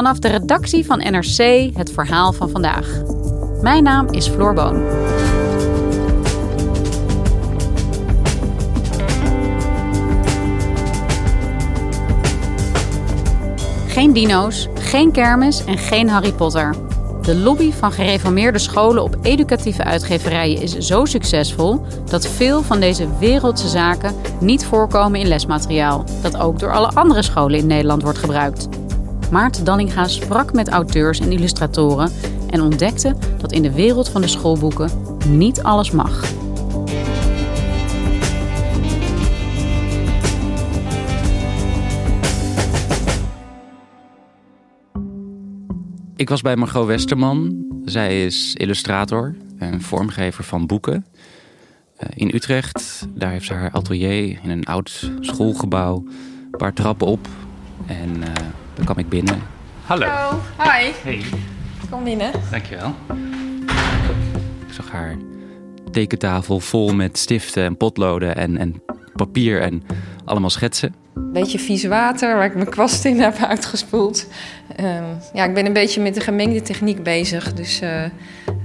Vanaf de redactie van NRC het verhaal van vandaag. Mijn naam is Floor Boon. Geen dino's, geen kermis en geen Harry Potter. De lobby van gereformeerde scholen op educatieve uitgeverijen is zo succesvol dat veel van deze wereldse zaken niet voorkomen in lesmateriaal, dat ook door alle andere scholen in Nederland wordt gebruikt. Maarten Dallinga sprak met auteurs en illustratoren en ontdekte dat in de wereld van de schoolboeken niet alles mag. Ik was bij Margot Westerman. Zij is illustrator en vormgever van boeken. Eh, in Utrecht, daar heeft ze haar atelier in een oud schoolgebouw. Een paar trappen op. En uh, dan kwam ik binnen. Hallo. Hallo. Hi. Hey. Kom binnen. Dankjewel. Ik zag haar tekentafel vol met stiften en potloden en, en papier en allemaal schetsen. Beetje vies water waar ik mijn kwast in heb uitgespoeld. Um, ja, ik ben een beetje met de gemengde techniek bezig. Dus uh,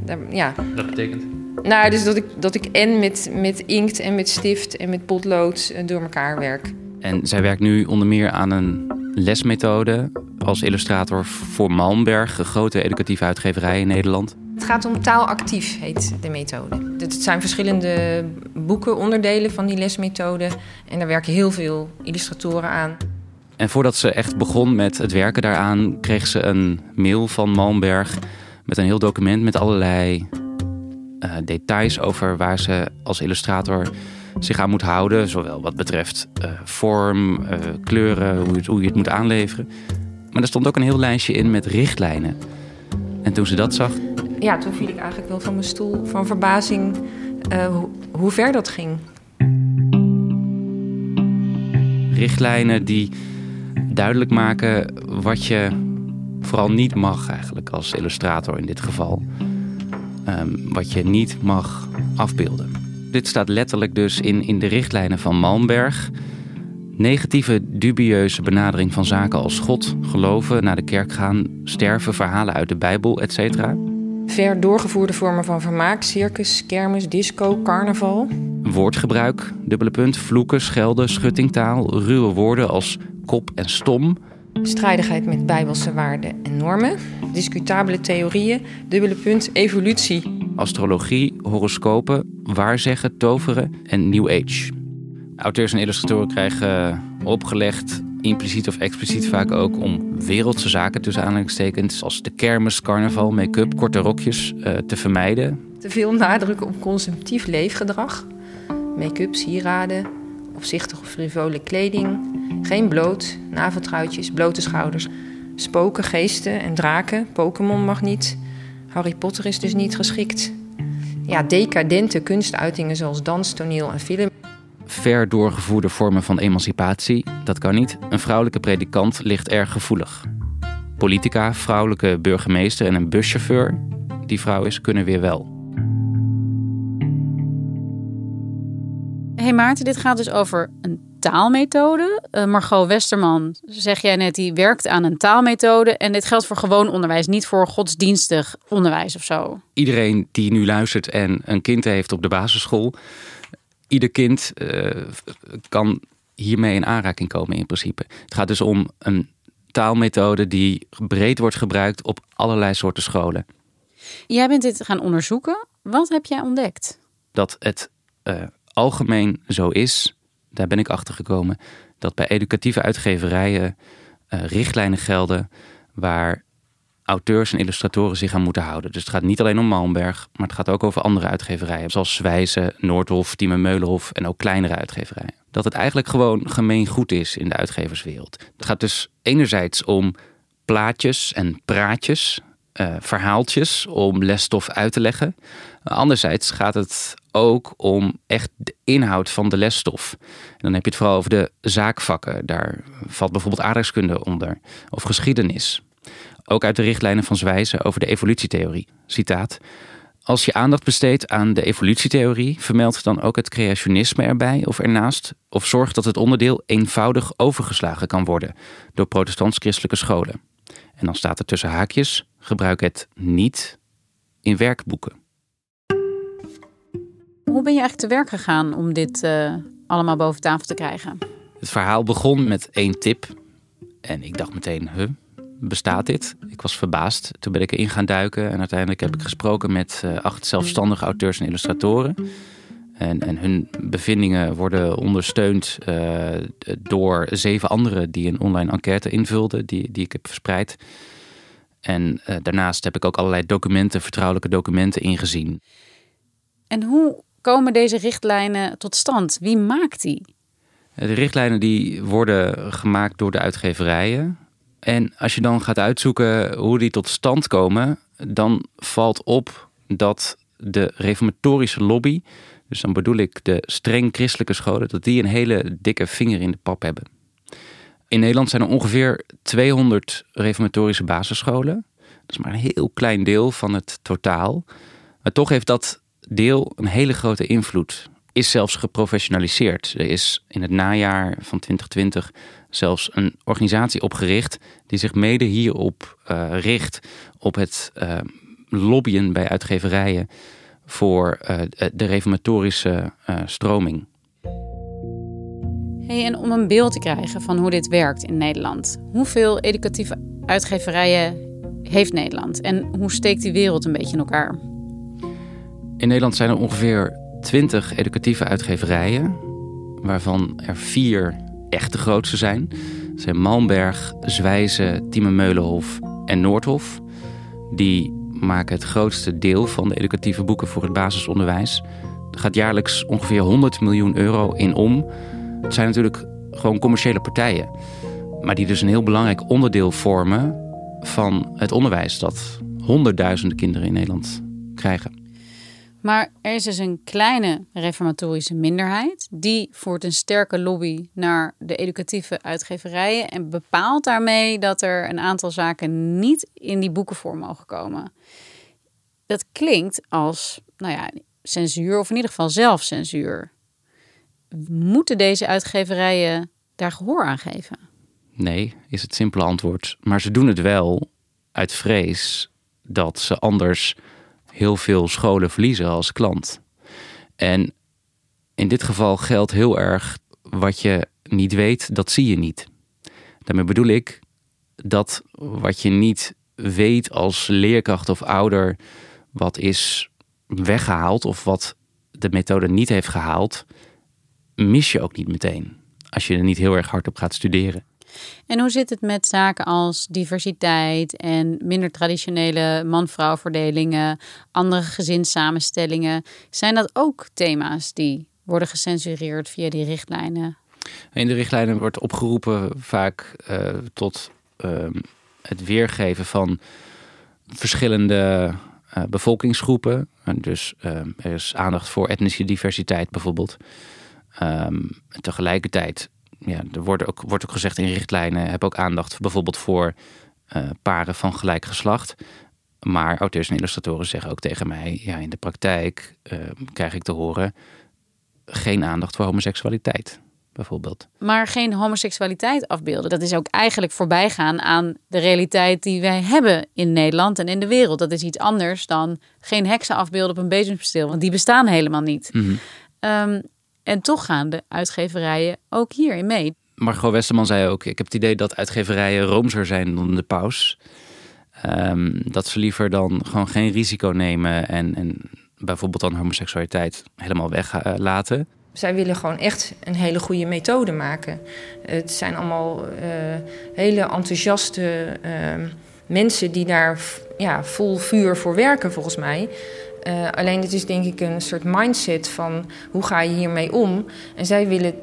daar, ja. Dat betekent? Nou, dus dat ik, dat ik en met, met inkt en met stift en met potlood door elkaar werk. En zij werkt nu onder meer aan een lesmethode als illustrator voor Malmberg, een grote educatieve uitgeverij in Nederland. Het gaat om taalactief, heet de methode. Het zijn verschillende boeken, onderdelen van die lesmethode. En daar werken heel veel illustratoren aan. En voordat ze echt begon met het werken daaraan, kreeg ze een mail van Malmberg met een heel document met allerlei uh, details over waar ze als illustrator zich aan moet houden. Zowel wat betreft uh, vorm, uh, kleuren, hoe, het, hoe je het moet aanleveren. Maar er stond ook een heel lijstje in met richtlijnen. En toen ze dat zag. Ja, toen viel ik eigenlijk wel van mijn stoel van verbazing uh, hoe, hoe ver dat ging. Richtlijnen die duidelijk maken wat je vooral niet mag, eigenlijk als illustrator in dit geval. Um, wat je niet mag afbeelden. Dit staat letterlijk dus in, in de richtlijnen van Malmberg. Negatieve, dubieuze benadering van zaken als God, geloven, naar de kerk gaan, sterven, verhalen uit de Bijbel, etc. Ver doorgevoerde vormen van vermaak, circus, kermis, disco, carnaval. Woordgebruik, dubbele punt, vloeken, schelden, schuttingtaal, ruwe woorden als kop en stom. Strijdigheid met bijbelse waarden en normen. Discutabele theorieën, dubbele punt, evolutie. Astrologie, horoscopen, waarzeggen, toveren en New Age. Auteurs en illustratoren krijgen opgelegd, impliciet of expliciet vaak ook, om wereldse zaken tussen aanhalingstekens, als de kermis, carnaval, make-up, korte rokjes, uh, te vermijden. Te veel nadruk op consumptief leefgedrag. Make-up, sieraden, opzichtig of frivole kleding. Geen bloot, naveltruitjes, blote schouders. Spoken, geesten en draken. Pokémon mag niet. Harry Potter is dus niet geschikt. Ja, decadente kunstuitingen zoals dans, toneel en film. Ver doorgevoerde vormen van emancipatie, dat kan niet. Een vrouwelijke predikant ligt erg gevoelig. Politica, vrouwelijke burgemeester en een buschauffeur, die vrouw is, kunnen weer wel. Hey Maarten, dit gaat dus over een taalmethode. Uh, Margot Westerman, zeg jij net, die werkt aan een taalmethode. En dit geldt voor gewoon onderwijs, niet voor godsdienstig onderwijs of zo. Iedereen die nu luistert en een kind heeft op de basisschool, ieder kind uh, kan hiermee in aanraking komen in principe. Het gaat dus om een taalmethode die breed wordt gebruikt op allerlei soorten scholen. Jij bent dit gaan onderzoeken. Wat heb jij ontdekt? Dat het uh, algemeen zo is, daar ben ik achter gekomen, dat bij educatieve uitgeverijen uh, richtlijnen gelden waar auteurs en illustratoren zich aan moeten houden. Dus het gaat niet alleen om Malmberg, maar het gaat ook over andere uitgeverijen, zoals Zwijze, Noordhof, Tieme Meulenhof en ook kleinere uitgeverijen. Dat het eigenlijk gewoon gemeen goed is in de uitgeverswereld. Het gaat dus enerzijds om plaatjes en praatjes, uh, verhaaltjes om lesstof uit te leggen. Anderzijds gaat het ook om echt de inhoud van de lesstof. Dan heb je het vooral over de zaakvakken. Daar valt bijvoorbeeld aardrijkskunde onder of geschiedenis. Ook uit de richtlijnen van Zwijzen over de evolutietheorie. Citaat. Als je aandacht besteedt aan de evolutietheorie, vermeld dan ook het creationisme erbij of ernaast, of zorg dat het onderdeel eenvoudig overgeslagen kan worden door protestants-christelijke scholen. En dan staat er tussen haakjes: gebruik het niet in werkboeken. Hoe ben je eigenlijk te werk gegaan om dit uh, allemaal boven tafel te krijgen? Het verhaal begon met één tip. En ik dacht meteen, huh, bestaat dit? Ik was verbaasd. Toen ben ik erin gaan duiken. En uiteindelijk heb ik gesproken met uh, acht zelfstandige auteurs en illustratoren. En, en hun bevindingen worden ondersteund uh, door zeven anderen die een online enquête invulden, die, die ik heb verspreid. En uh, daarnaast heb ik ook allerlei documenten, vertrouwelijke documenten ingezien. En hoe komen deze richtlijnen tot stand? Wie maakt die? De richtlijnen die worden gemaakt door de uitgeverijen. En als je dan gaat uitzoeken hoe die tot stand komen, dan valt op dat de reformatorische lobby, dus dan bedoel ik de streng christelijke scholen, dat die een hele dikke vinger in de pap hebben. In Nederland zijn er ongeveer 200 reformatorische basisscholen. Dat is maar een heel klein deel van het totaal. Maar toch heeft dat deel een hele grote invloed. Is zelfs geprofessionaliseerd. Er is in het najaar van 2020 zelfs een organisatie opgericht die zich mede hierop uh, richt. Op het uh, lobbyen bij uitgeverijen voor uh, de reformatorische stroming. Hey, en om een beeld te krijgen van hoe dit werkt in Nederland. Hoeveel educatieve uitgeverijen heeft Nederland? En hoe steekt die wereld een beetje in elkaar? In Nederland zijn er ongeveer 20 educatieve uitgeverijen, waarvan er vier echt de grootste zijn. Dat zijn Malmberg, Zwijze, Tieme Meulenhof en Noordhof. Die maken het grootste deel van de educatieve boeken voor het basisonderwijs. Er gaat jaarlijks ongeveer 100 miljoen euro in om. Het zijn natuurlijk gewoon commerciële partijen. Maar die dus een heel belangrijk onderdeel vormen van het onderwijs dat honderdduizenden kinderen in Nederland krijgen. Maar er is dus een kleine reformatorische minderheid. Die voert een sterke lobby naar de educatieve uitgeverijen. En bepaalt daarmee dat er een aantal zaken niet in die boeken voor mogen komen. Dat klinkt als, nou ja, censuur of in ieder geval zelfcensuur. Moeten deze uitgeverijen daar gehoor aan geven? Nee, is het simpele antwoord. Maar ze doen het wel uit vrees dat ze anders heel veel scholen verliezen als klant. En in dit geval geldt heel erg wat je niet weet, dat zie je niet. Daarmee bedoel ik dat wat je niet weet als leerkracht of ouder, wat is weggehaald of wat de methode niet heeft gehaald, mis je ook niet meteen. Als je er niet heel erg hard op gaat studeren. En hoe zit het met zaken als diversiteit en minder traditionele man-vrouw verdelingen, andere gezinssamenstellingen? Zijn dat ook thema's die worden gecensureerd via die richtlijnen? In de richtlijnen wordt opgeroepen vaak uh, tot uh, het weergeven van verschillende uh, bevolkingsgroepen. En dus ehm, er is aandacht voor etnische diversiteit bijvoorbeeld. Um, tegelijkertijd ja, er wordt ook, wordt ook gezegd in richtlijnen, heb ook aandacht bijvoorbeeld voor uh, paren van gelijk geslacht. Maar auteurs en illustratoren zeggen ook tegen mij, ja, in de praktijk uh, krijg ik te horen geen aandacht voor homoseksualiteit, bijvoorbeeld. Maar geen homoseksualiteit afbeelden, dat is ook eigenlijk voorbijgaan aan de realiteit die wij hebben in Nederland en in de wereld. Dat is iets anders dan geen heksen afbeelden op een bezemsteel, want die bestaan helemaal niet. Mm -hmm. um, en toch gaan de uitgeverijen ook hierin mee. Margot Westerman zei ook: Ik heb het idee dat uitgeverijen roomser zijn dan de paus. Ehm, dat ze liever dan gewoon geen risico nemen en, en bijvoorbeeld dan homoseksualiteit helemaal weglaten. Zij willen gewoon echt een hele goede methode maken. Het zijn allemaal uh, hele enthousiaste uh, mensen die daar ja, vol vuur voor werken, volgens mij. Uh, alleen het is denk ik een soort mindset van hoe ga je hiermee om? En zij willen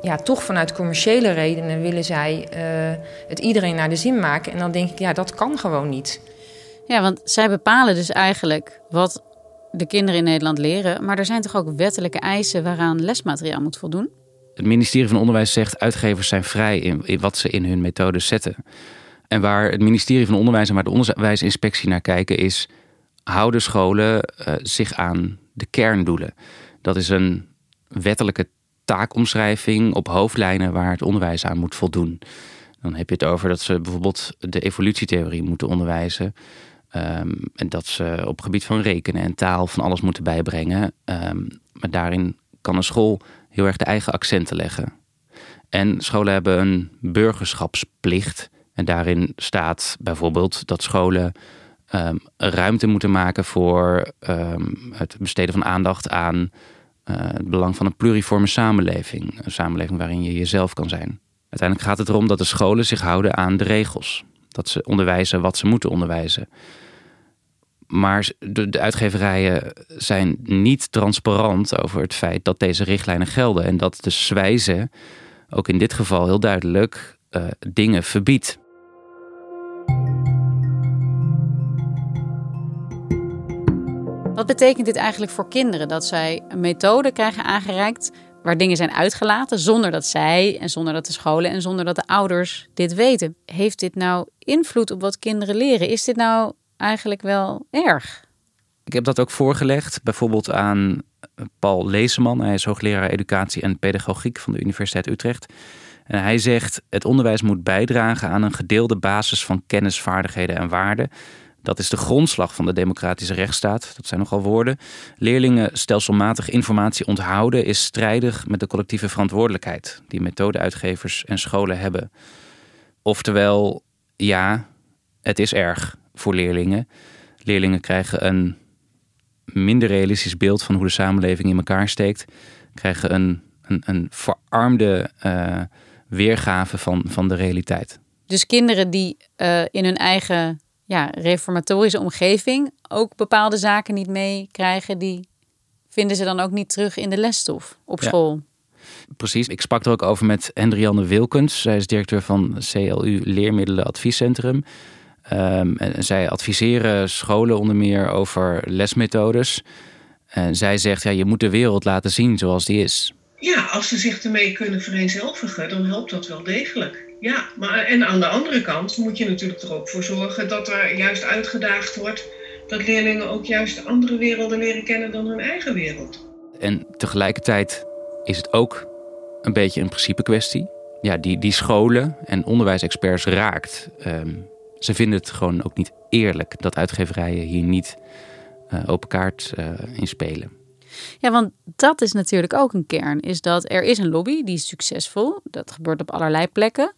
ja, toch vanuit commerciële redenen willen zij uh, het iedereen naar de zin maken. En dan denk ik, ja, dat kan gewoon niet. Ja, want zij bepalen dus eigenlijk wat de kinderen in Nederland leren. Maar er zijn toch ook wettelijke eisen waaraan lesmateriaal moet voldoen? Het ministerie van Onderwijs zegt uitgevers zijn vrij in, in wat ze in hun methodes zetten. En waar het ministerie van Onderwijs en waar de onderwijsinspectie naar kijken is... houden scholen uh, zich aan de kerndoelen? Dat is een wettelijke taakomschrijving op hoofdlijnen waar het onderwijs aan moet voldoen. Dan heb je het over dat ze bijvoorbeeld de evolutietheorie moeten onderwijzen. Um, en dat ze op gebied van rekenen en taal van alles moeten bijbrengen. Um, maar daarin kan een school heel erg de eigen accenten leggen. En scholen hebben een burgerschapsplicht. En daarin staat bijvoorbeeld dat scholen um, ruimte moeten maken voor het besteden van aandacht aan uh, het belang van een pluriforme samenleving. Een samenleving waarin je jezelf kan zijn. Uiteindelijk gaat het erom dat de scholen zich houden aan de regels. Dat ze onderwijzen wat ze moeten onderwijzen. Maar de, uitgeverijen zijn niet transparant over het feit dat deze richtlijnen gelden. En dat de Zwijze ook in dit geval heel duidelijk uh, dingen verbiedt. Wat betekent dit eigenlijk voor kinderen? Dat zij een methode krijgen aangereikt waar dingen zijn uitgelaten zonder dat zij en zonder dat de scholen en zonder dat de ouders dit weten. Heeft dit nou invloed op wat kinderen leren? Is dit nou eigenlijk wel erg? Ik heb dat ook voorgelegd, bijvoorbeeld aan Paul Leeseman. Hij is hoogleraar educatie en pedagogiek van de Universiteit Utrecht. En hij zegt: het onderwijs moet bijdragen aan een gedeelde basis van kennis, vaardigheden en waarden dat is de grondslag van de democratische rechtsstaat. Dat zijn nogal woorden. Leerlingen stelselmatig informatie onthouden is strijdig met de collectieve verantwoordelijkheid die methodeuitgevers en scholen hebben. Oftewel, ja, het is erg voor leerlingen. Leerlingen krijgen een minder realistisch beeld van hoe de samenleving in elkaar steekt. Krijgen een, een, een verarmde uh, weergave van, van de realiteit. Dus kinderen die uh, in hun eigen ja, reformatorische omgeving ook bepaalde zaken niet meekrijgen, die vinden ze dan ook niet terug in de lesstof op school. Precies, ik sprak er ook over met Hendrianne Wilkens. Zij is directeur van CLU Leermiddelen Adviescentrum. Um, en zij adviseren scholen onder meer over lesmethodes. En zij zegt, ja, je moet de wereld laten zien zoals die is. Ja, als ze zich ermee kunnen vereenzelvigen, dan helpt dat wel degelijk. Ja, maar en aan de andere kant moet je natuurlijk er ook voor zorgen dat er juist uitgedaagd wordt dat leerlingen ook juist andere werelden leren kennen dan hun eigen wereld. En tegelijkertijd is het ook een beetje een principe kwestie. Ja, die, die scholen en onderwijsexperts raakt. Um, ze vinden het gewoon ook niet eerlijk dat uitgeverijen hier niet uh, open kaart uh, in spelen. Ja, want dat is natuurlijk ook een kern. Is dat er is een lobby, die is succesvol. Dat gebeurt op allerlei plekken.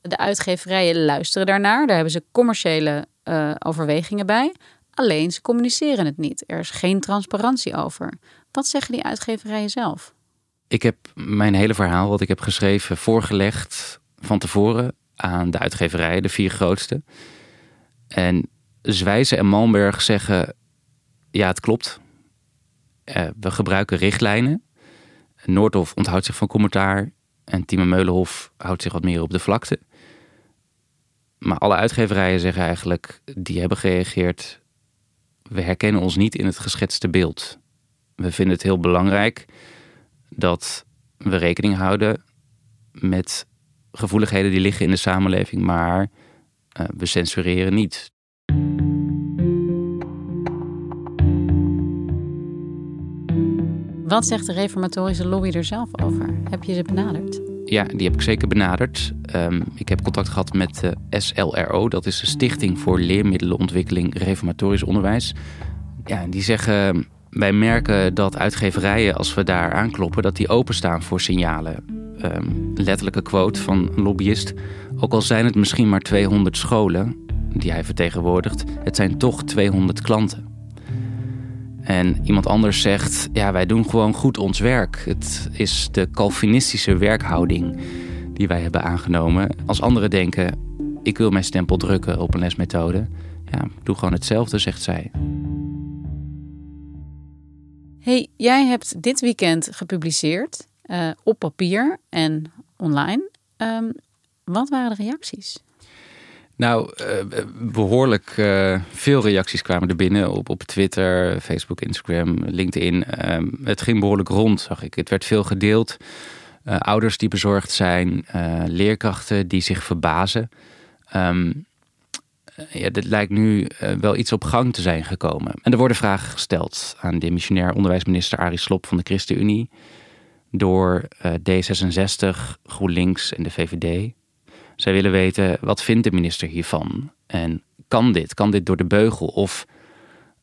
De uitgeverijen luisteren daarnaar. Daar hebben ze commerciële uh, overwegingen bij. Alleen ze communiceren het niet. Er is geen transparantie over. Wat zeggen die uitgeverijen zelf? Ik heb mijn hele verhaal, wat ik heb geschreven, voorgelegd van tevoren aan de uitgeverijen, de vier grootste. En Zwijzen en Malmberg zeggen: ja, het klopt. Uh, we gebruiken richtlijnen. Noordhof onthoudt zich van commentaar. En Timo Meulenhof houdt zich wat meer op de vlakte. Maar alle uitgeverijen zeggen eigenlijk, die hebben gereageerd. We herkennen ons niet in het geschetste beeld. We vinden het heel belangrijk dat we rekening houden met gevoeligheden die liggen in de samenleving, maar uh, we censureren niet. Wat zegt de reformatorische lobby er zelf over? Heb je ze benaderd? Ja, die heb ik zeker benaderd. Um, ik heb contact gehad met de SLRO, dat is de Stichting voor Leermiddelenontwikkeling Reformatorisch Onderwijs. Ja, die zeggen, wij merken dat uitgeverijen, als we daar aankloppen, dat die openstaan voor signalen. Um, letterlijke quote van een lobbyist. Ook al zijn het misschien maar 200 scholen, die hij vertegenwoordigt, het zijn toch 200 klanten. En iemand anders zegt, ja, wij doen gewoon goed ons werk. Het is de Calvinistische werkhouding die wij hebben aangenomen. Als anderen denken, ik wil mijn stempel drukken op een lesmethode, ja, doe gewoon hetzelfde, zegt zij. Hey, jij hebt dit weekend gepubliceerd uh, op papier en online. Um, wat waren de reacties? Nou, uh, behoorlijk uh, veel reacties kwamen er binnen op, Twitter, Facebook, Instagram, LinkedIn. Uh, het ging behoorlijk rond, zag ik. Het werd veel gedeeld. ouders die bezorgd zijn, leerkrachten die zich verbazen. Um, ja, dit lijkt nu wel iets op gang te zijn gekomen. En er worden vragen gesteld aan de missionair onderwijsminister Arie Slob van de ChristenUnie door D66, GroenLinks en de VVD. Zij willen weten, wat vindt de minister hiervan? En kan dit? Kan dit door de beugel? Of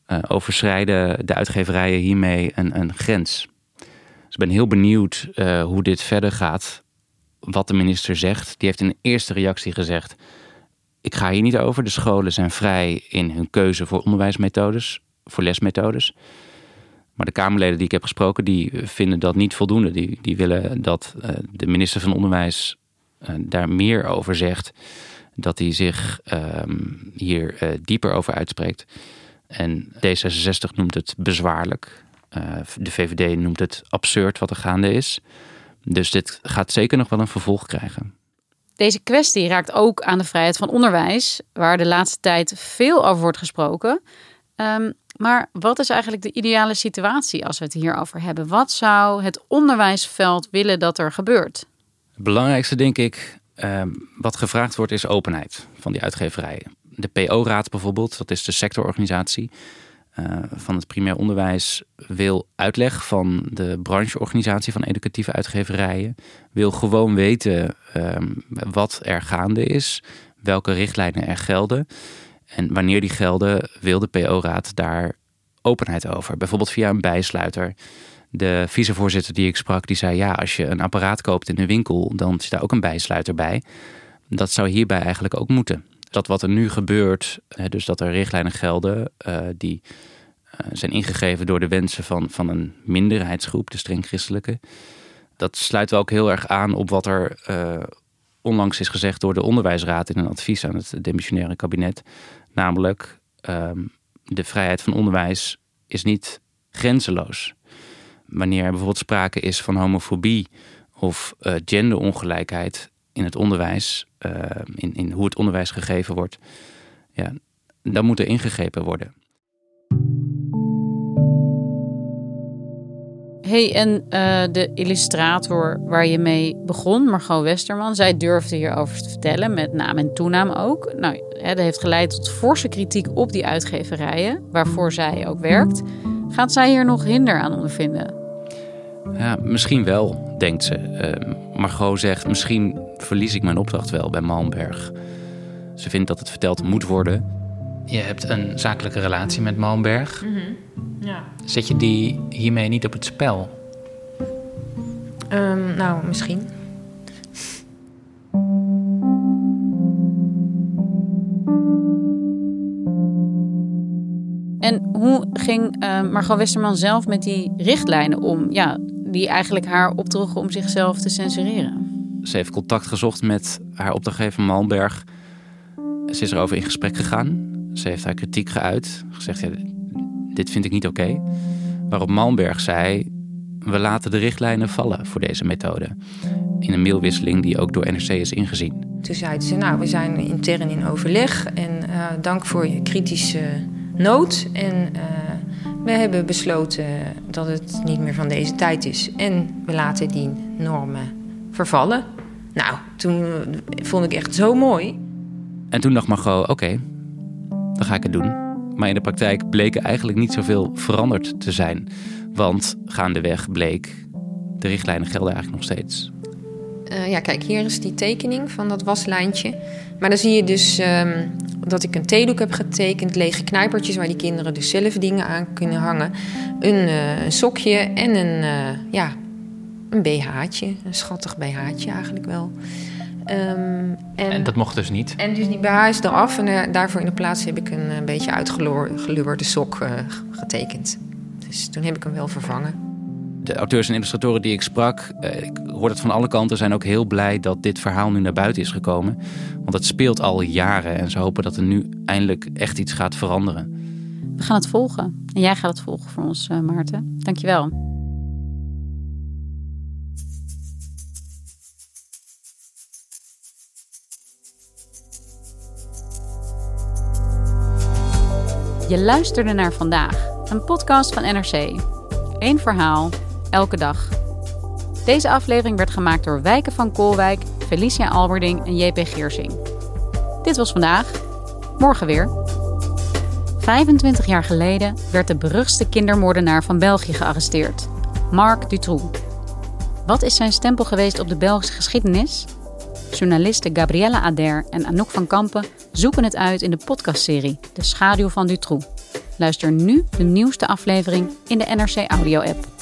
uh, overschrijden de uitgeverijen hiermee een, een grens? Dus ik ben heel benieuwd uh, hoe dit verder gaat. Wat de minister zegt. Die heeft in de eerste reactie gezegd... ik ga hier niet over. De scholen zijn vrij in hun keuze voor onderwijsmethodes. Voor lesmethodes. Maar de Kamerleden die ik heb gesproken... die vinden dat niet voldoende. Die, die willen dat uh, de minister van Onderwijs daar meer over zegt, dat hij zich ehm, hier uh, dieper over uitspreekt. En D66 noemt het bezwaarlijk. Uh, de VVD noemt het absurd wat er gaande is. Dus dit gaat zeker nog wel een vervolg krijgen. Deze kwestie raakt ook aan de vrijheid van onderwijs, waar de laatste tijd veel over wordt gesproken. Um, maar wat is eigenlijk de ideale situatie als we het hierover hebben? Wat zou het onderwijsveld willen dat er gebeurt? Belangrijkste, denk ik, ehm, wat gevraagd wordt, is openheid van die uitgeverijen. De PO-raad bijvoorbeeld, dat is de sectororganisatie uh, van het primair onderwijs, wil uitleg van de brancheorganisatie van educatieve uitgeverijen. Wil gewoon weten um, wat er gaande is, welke richtlijnen er gelden. En wanneer die gelden, wil de PO-raad daar openheid over. Bijvoorbeeld via een bijsluiter de vicevoorzitter die ik sprak, die zei: Ja, als je een apparaat koopt in een winkel, dan zit daar ook een bijsluiter bij. Dat zou hierbij eigenlijk ook moeten. Dat wat er nu gebeurt, dus dat er richtlijnen gelden uh, die uh, zijn ingegeven door de wensen van, van een minderheidsgroep, de streng christelijke. Dat sluit wel ook heel erg aan op wat er uh, onlangs is gezegd door de onderwijsraad in een advies aan het demissionaire kabinet. Namelijk, ehm, de vrijheid van onderwijs is niet grenzeloos wanneer er bijvoorbeeld sprake is van homofobie of uh, genderongelijkheid in het onderwijs, uh, in, in hoe het onderwijs gegeven wordt, ja, dan moet er ingegrepen worden. Hey, en uh, de illustrator waar je mee begon, Margot Westerman, zij durfde hierover te vertellen, met naam en toenaam ook. Nou, hè, dat heeft geleid tot forse kritiek op die uitgeverijen, waarvoor zij ook werkt. Gaat zij hier nog hinder aan ondervinden? Ja, misschien wel, denkt ze. Uh, Margot zegt, misschien verlies ik mijn opdracht wel bij Malmberg. Ze vindt dat het verteld moet worden. Je hebt een zakelijke relatie met Malmberg. Mm -hmm. ja. Zet je die hiermee niet op het spel? Um, nou, misschien. En hoe ging uh, Margot Westerman zelf met die richtlijnen om? Ja, die eigenlijk haar opdroegen om zichzelf te censureren. Ze heeft contact gezocht met haar opdrachtgever Malmberg. Ze is erover in gesprek gegaan. Ze heeft haar kritiek geuit. Gezegd, ja, dit vind ik niet oké. Okay. Waarop Malmberg zei, we laten de richtlijnen vallen voor deze methode. In een mailwisseling die ook door NRC is ingezien. Toen zei ze, nou, we zijn intern in overleg. En uh, dank voor je kritische noot. En uh, we hebben besloten dat het niet meer van deze tijd is. En we laten die normen vervallen. Nou, toen vond ik echt zo mooi. En toen dacht Margot, oké, dan ga ik het doen. Maar in de praktijk bleek er eigenlijk niet zoveel veranderd te zijn. Want gaandeweg bleek, de richtlijnen gelden eigenlijk nog steeds. Uh, ja, kijk, hier is die tekening van dat waslijntje. Maar dan zie je dus um, dat ik een theedoek heb getekend, lege knijpertjes waar die kinderen dus zelf dingen aan kunnen hangen, een, uh, een sokje en een, uh, ja, een BH'tje, een schattig BH'tje eigenlijk wel. Ehm, en, En dat mocht dus niet. en dus die BH is eraf en eh, daarvoor in de plaats heb ik een, eh, beetje uitgelubberde sok eh, getekend. Dus toen heb ik hem wel vervangen. De auteurs en illustratoren die ik sprak, eh, ik hoor het van alle kanten, zijn ook heel blij dat dit verhaal nu naar buiten is gekomen. Want het speelt al jaren en ze hopen dat er nu eindelijk echt iets gaat veranderen. We gaan het volgen. En jij gaat het volgen voor ons, eh, Maarten. Dankjewel. Je luisterde naar vandaag, een podcast van NRC. Eén verhaal, elke dag. Deze aflevering werd gemaakt door Wijken van Koolwijk, Felicia Alberding en JP Geersing. Dit was vandaag. Morgen weer. 25 jaar geleden werd de beruchtste kindermoordenaar van België gearresteerd, Marc Dutroux. Wat is zijn stempel geweest op de Belgische geschiedenis? Journalisten Gabriella Ader en Anouk van Kampen zoeken het uit in de podcastserie De Schaduw van Dutroux. Luister nu de nieuwste aflevering in de NRC Audio-app.